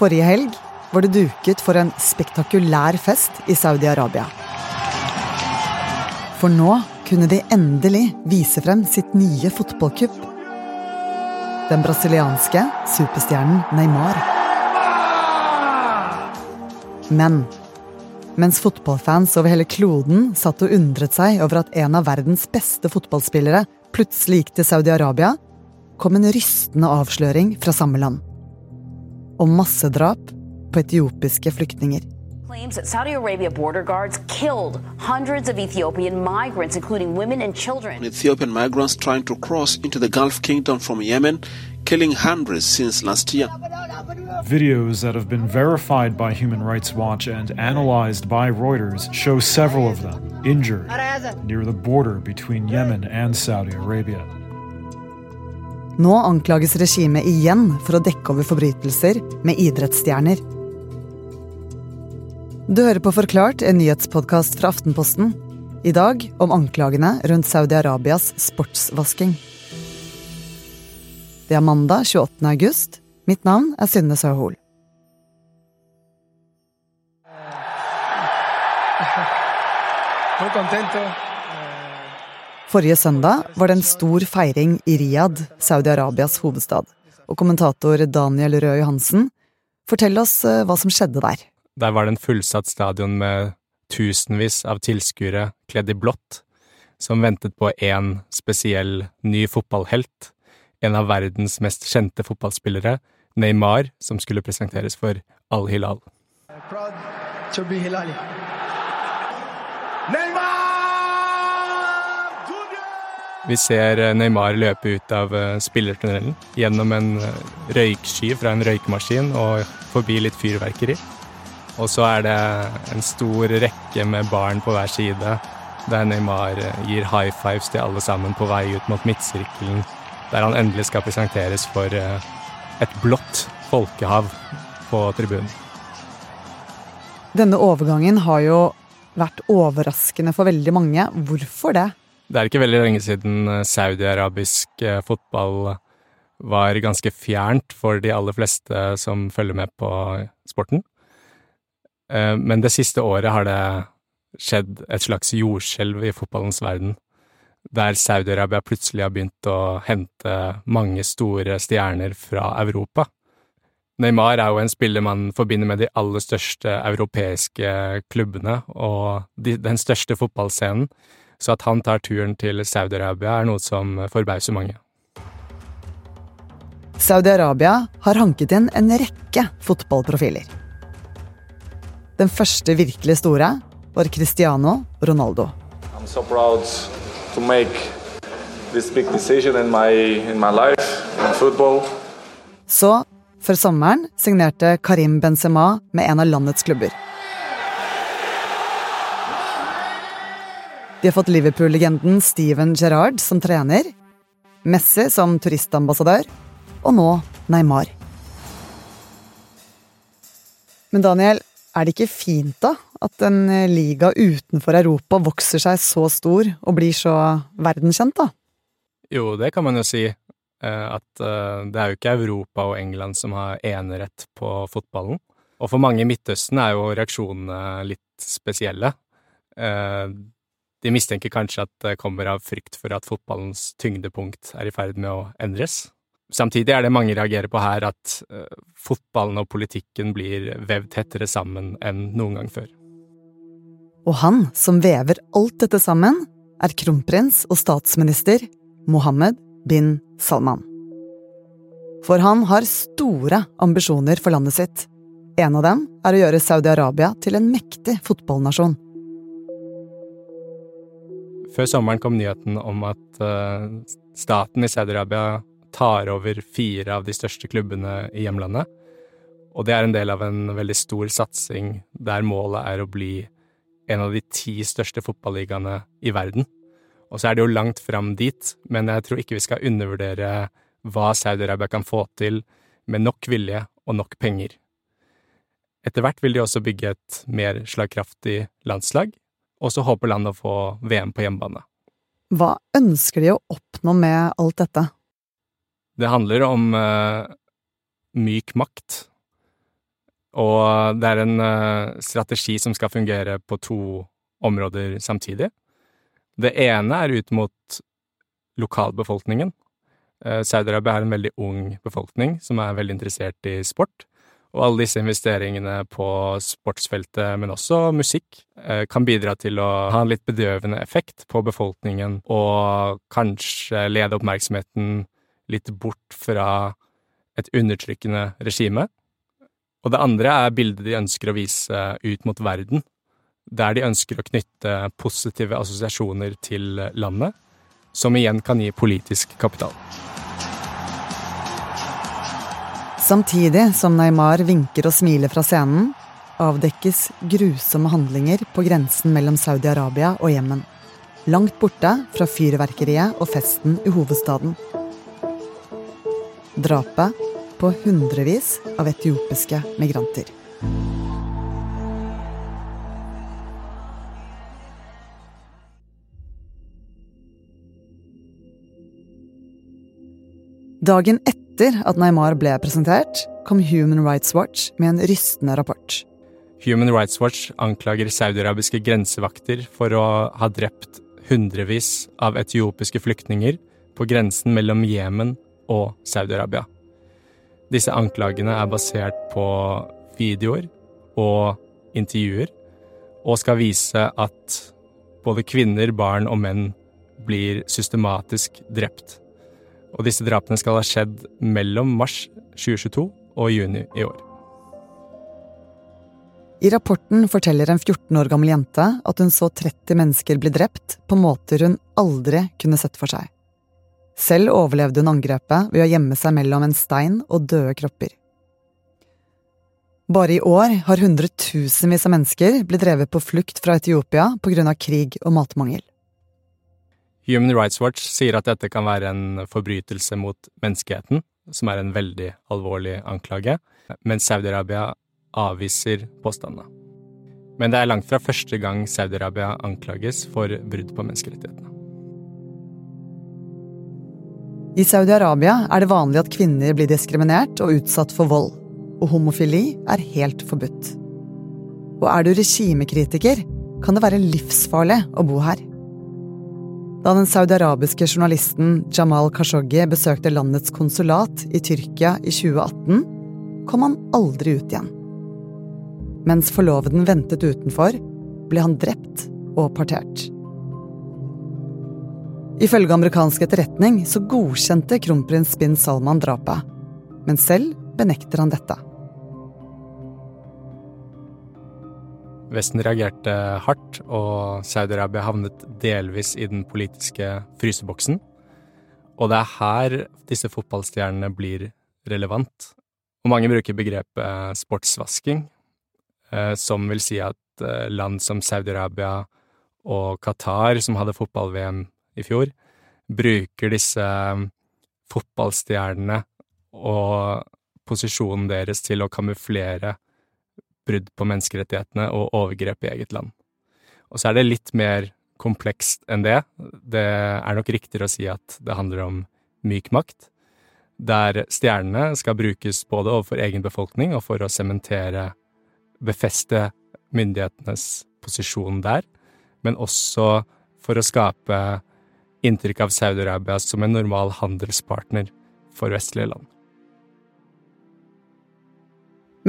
Forrige helg var det duket for en spektakulær fest i Saudi-Arabia. For nå kunne de endelig vise frem sitt nye fotballkupp. Den brasilianske superstjernen Neymar. Men mens fotballfans over hele kloden satt og undret seg over at en av verdens beste fotballspillere plutselig gikk til Saudi-Arabia, kom en rystende avsløring fra samme land. Om massedrap på etiopiske flyktninger. Claims that Saudi Arabia border guards killed hundreds of Ethiopian migrants, including women and children. Ethiopian migrants trying to cross into the Gulf Kingdom from Yemen, killing hundreds since last year. Videos that have been verified by Human Rights Watch and analyzed by Reuters show several of them injured near the border between Yemen and Saudi Arabia. Nå anklages regimet igjen for å dekke over forbrytelser med idrettsstjerner. Du hører på Forklart, en nyhetspodkast fra Aftenposten. I dag om anklagene rundt Saudi-Arabias sportsvasking. Det er mandag 28. august. Mitt navn er Synne Søhol. Forrige søndag var det en stor feiring i Riyadh, Saudi-Arabias hovedstad. Og kommentator Daniel Røe Johansen, fortell oss eh, hva som skjedde der. Der var det en fullsatt stadion med tusenvis av tilskuere kledd i blått, som ventet på én spesiell ny fotballhelt, en av verdens mest kjente fotballspillere, Neymar, som skulle presenteres for Al-Hilal. Proud to be Hilali. Vi ser eh, Neymar løpe ut av eh, spillertunnelen gjennom en eh, røyksky fra en røykemaskin og forbi litt fyrverkeri. Og så er det en stor rekke med barn på hver side, der Neymar gir high fives til alle sammen på vei ut mot midtsirkelen, der han endelig skal presenteres for et blått folkehav på tribunen. Denne overgangen har jo vært overraskende for veldig mange. Hvorfor det? Det er ikke veldig lenge siden saudi-arabisk fotball var ganske fjernt for de aller fleste som følger med på sporten. Men det siste året har det skjedd et slags jordskjelv i fotballens verden, der Saudi-Arabia plutselig har begynt å hente mange store stjerner fra Europa. Neymar er jo en spiller man forbinder med de aller største europeiske klubbene og de, den største fotballscenen, så at han tar turen til Saudi-Arabia er noe som forbauser mange. Saudi-Arabia har hanket inn en rekke fotballprofiler. Den første virkelig store var Cristiano Ronaldo. I'm so proud to make this big decision in my, in my life in football. Så, før sommeren, signerte Karim Benzema med en av landets klubber. De har fått Liverpool-legenden Steven Gerrard som trener, Messi som turistambassadør, og nå Neymar. Men Daniel, er det ikke fint da at en liga utenfor Europa vokser seg så stor og blir så verdenskjent, da? Jo, det kan man jo si. At det er jo ikke Europa og England som har enerett på fotballen. Og for mange i Midtøsten er jo reaksjonene litt spesielle. De mistenker kanskje at det kommer av frykt for at fotballens tyngdepunkt er i ferd med å endres. Samtidig er det mange reagerer på her at fotballen og politikken blir vevd tettere sammen enn noen gang før. Og han som vever alt dette sammen, er kronprins og statsminister Mohammed bin Salman. For han har store ambisjoner for landet sitt. En av dem er å gjøre Saudi-Arabia til en mektig fotballnasjon. Før sommeren kom nyheten om at staten i Saudi-Arabia tar over fire av de største klubbene i hjemlandet. Og det er en del av en veldig stor satsing der målet er å bli en av de ti største fotballigaene i verden. Og så er det jo langt fram dit, men jeg tror ikke vi skal undervurdere hva Saudi-Arabia kan få til med nok vilje og nok penger. Etter hvert vil de også bygge et mer slagkraftig landslag, og så håper landet å få VM på hjemmebane. Hva ønsker de å oppnå med alt dette? Det handler om uh, myk makt. Og det er en uh, strategi som skal fungere på to områder samtidig. Det ene er ut mot lokalbefolkningen. Uh, Saudi-Arabia er en veldig ung befolkning som er veldig interessert i sport. Og alle disse investeringene på sportsfeltet, men også musikk, uh, kan bidra til å ha en litt bedøvende effekt på befolkningen og kanskje lede oppmerksomheten litt bort fra et undertrykkende regime. Og det andre er bildet de ønsker å vise ut mot verden, der de ønsker å knytte positive assosiasjoner til landet, som igjen kan gi politisk kapital. Samtidig som Neymar vinker og smiler fra scenen, avdekkes grusomme handlinger på grensen mellom Saudi-Arabia og Jemen. Langt borte fra fyrverkeriet og festen i hovedstaden. Drapet på hundrevis av etiopiske migranter. Dagen etter at Neymar ble presentert, kom Human Rights Watch med en rystende rapport. Human Rights Watch anklager saudiarabiske grensevakter for å ha drept hundrevis av etiopiske flyktninger på grensen mellom Jemen og Saudi-Arabia. Disse anklagene er basert på videoer og intervjuer, og skal vise at både kvinner, barn og menn blir systematisk drept. Og disse drapene skal ha skjedd mellom mars 2022 og juni i år. I rapporten forteller en 14 år gammel jente at hun så 30 mennesker bli drept på måter hun aldri kunne sett for seg. Selv overlevde hun angrepet ved å gjemme seg mellom en stein og døde kropper. Bare i år har hundretusenvis av mennesker blitt drevet på flukt fra Etiopia pga. krig og matmangel. Human Rights Watch sier at dette kan være en forbrytelse mot menneskeheten, som er en veldig alvorlig anklage, mens Saudi-Arabia avviser påstandene. Men det er langt fra første gang Saudi-Arabia anklages for brudd på menneskerettighetene. I Saudi-Arabia er det vanlig at kvinner blir diskriminert og utsatt for vold, og homofili er helt forbudt. Og er du regimekritiker, kan det være livsfarlig å bo her. Da den saudiarabiske journalisten Jamal Khashoggi besøkte landets konsulat i Tyrkia i 2018, kom han aldri ut igjen. Mens forloveden ventet utenfor, ble han drept og partert. Ifølge amerikansk etterretning så godkjente kronprins bin Salman drapet, men selv benekter han dette. Vesten reagerte hardt, og Saudi-Arabia havnet delvis i den politiske fryseboksen. Og det er her disse fotballstjernene blir relevant. Og mange bruker begrepet sportsvasking, eh, som vil si at eh, land som Saudi-Arabia og Qatar, som hadde fotball-VM i fjor, bruker disse fotballstjernene og posisjonen deres til å kamuflere brudd på menneskerettighetene og overgrep i eget land. Og så er det litt mer komplekst enn det. Det er nok riktigere å si at det handler om myk makt, der stjernene skal brukes både overfor egen befolkning og for å sementere, befeste myndighetenes posisjon der, men også for å skape inntrykk av Saudi-Arabia som en normal handelspartner for vestlige land.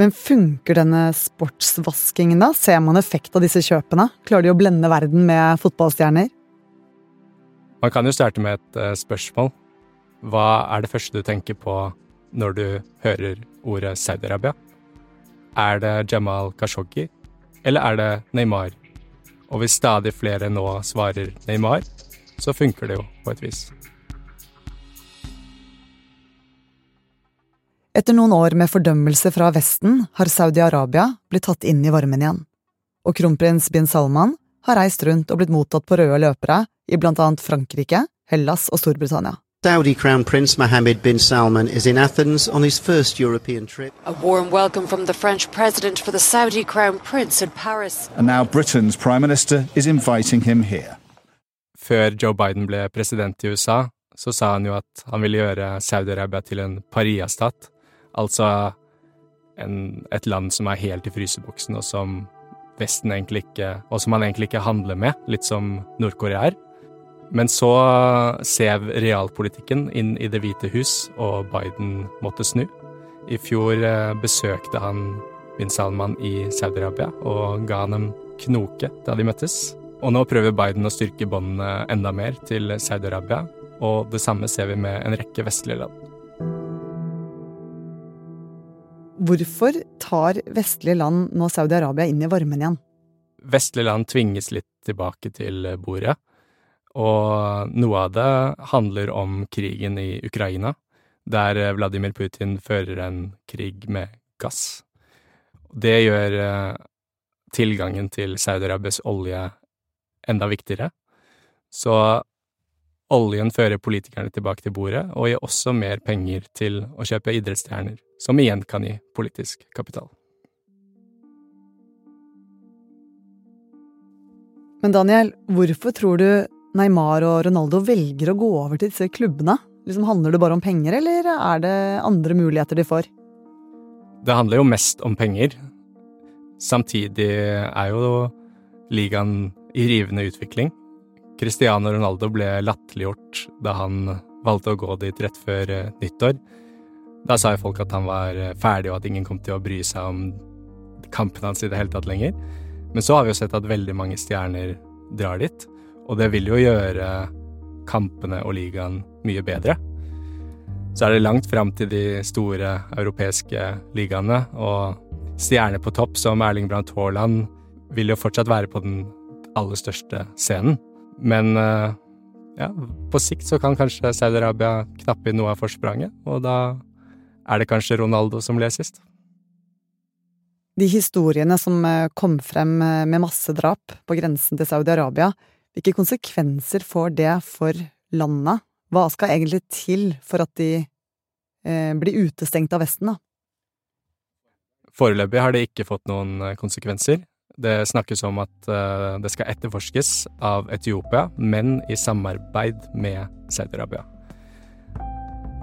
Men funker denne sportsvaskingen, da? Ser man effekt av disse kjøpene? Klarer de å blende verden med fotballstjerner? Man kan jo starte med et uh, spørsmål. Hva er det første du tenker på når du hører ordet Saudi-Arabia? Er det Jamal Khashoggi, eller er det Neymar? Og hvis stadig flere nå svarer Neymar, så funker det jo på et vis. Etter noen år med fordømmelse fra Vesten har Saudi-Arabia blitt tatt inn i varmen igjen. Og kronprins bin Salman har reist rundt og blitt mottatt på røde løpere i blant annet Frankrike, Hellas og Storbritannia. Saudi Crown Prince Mohammed bin Salman is in Athens on his first European trip. A warm welcome from the French president for the Saudi Crown Prince in Paris. And now Britain's Prime Minister is inviting him here før Joe Biden ble president i USA, så sa han jo at han ville gjøre Saudi-Arabia til en pariastat, altså en, et land som er helt i fryseboksen, og som Vesten egentlig ikke Og som man egentlig ikke handler med, litt som Nord-Korea er. Men så sev realpolitikken inn i Det hvite hus, og Biden måtte snu. I fjor eh, besøkte han bin Salman i Saudi-Arabia og ga han en knoke da de møttes. Og nå prøver Biden å styrke båndene enda mer til Saudi-Arabia, og det samme ser vi med en rekke vestlige land. Hvorfor tar vestlige land nå Saudi-Arabia inn i varmen igjen? Vestlige land tvinges litt tilbake til bordet, og noe av det handler om krigen i Ukraina, der Vladimir Putin fører en krig med gass. Det gjør eh, tilgangen til Saudi-Arabias olje enda viktigere. Så oljen fører politikerne tilbake til bordet, og gir også mer penger til å kjøpe idrettsstjerner som igjen kan gi politisk kapital. Men Daniel, hvorfor tror du Neymar og Ronaldo velger å gå over til disse klubbene? Liksom Handler det bare om penger, eller er det andre muligheter de får? Det handler jo mest om penger. Samtidig er jo ligaen i rivende utvikling. Cristiano Ronaldo ble latterliggjort da han valgte å gå dit rett før eh, nyttår. Da sa jo folk at han var eh, ferdig, og at ingen kom til å bry seg om kampen hans i det hele tatt lenger. Men så har vi jo sett at veldig mange stjerner drar dit, og det vil jo gjøre kampene og ligaen mye bedre. Så er det langt fram til de store europeiske ligaene, og stjerner på topp som Erling Brandt Haaland vil jo fortsatt være på den aller største scenen. Men eh, ja, på sikt så kan kanskje Saudi-Arabia knappe inn noe av forspranget, og da er det kanskje Ronaldo som ble sist? De historiene som eh, kom frem eh, med massedrap på grensen til Saudi-Arabia, hvilke konsekvenser får det for landet? Hva skal egentlig til for at de eh, blir utestengt av Vesten, da? Foreløpig har det ikke fått noen konsekvenser. Det snakkes om at uh, det skal etterforskes av Etiopia, men i samarbeid med Saudi-Arabia.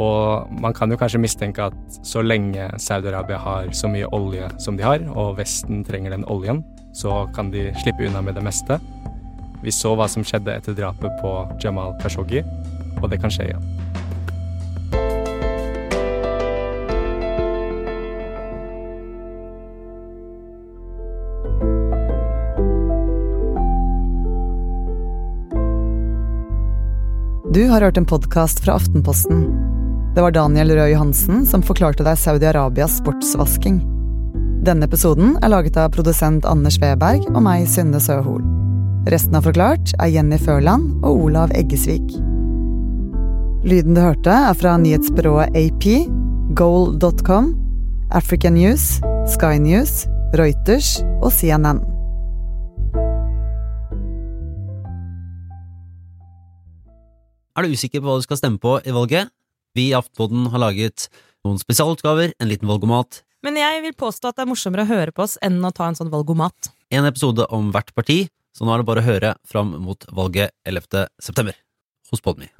Og man kan jo kanskje mistenke at så lenge Saudi-Arabia har så mye olje som de har, og Vesten trenger den oljen, så kan de slippe unna med det meste. Vi så hva som skjedde etter drapet på Jamal Khashoggi, og det kan skje igjen. Du har hørt en podkast fra Aftenposten. Det var Daniel Røe Johansen som forklarte deg Saudi-Arabias sportsvasking. Denne episoden er laget av produsent Anders Weberg og meg, Synne Søhol. Resten av Forklart er Jenny Førland og Olav Eggesvik. Lyden du hørte, er fra nyhetsbyrået AP, goal.com, African News, Sky News, Reuters og CNN. Er du usikker på hva du skal stemme på i valget? Vi i Aftenpodden har laget noen spesialutgaver, en liten valgomat. Men jeg vil påstå at det er morsommere å høre på oss enn å ta en sånn valgomat. En episode om hvert parti, så nå er det bare å høre fram mot valget 11. september hos Podme.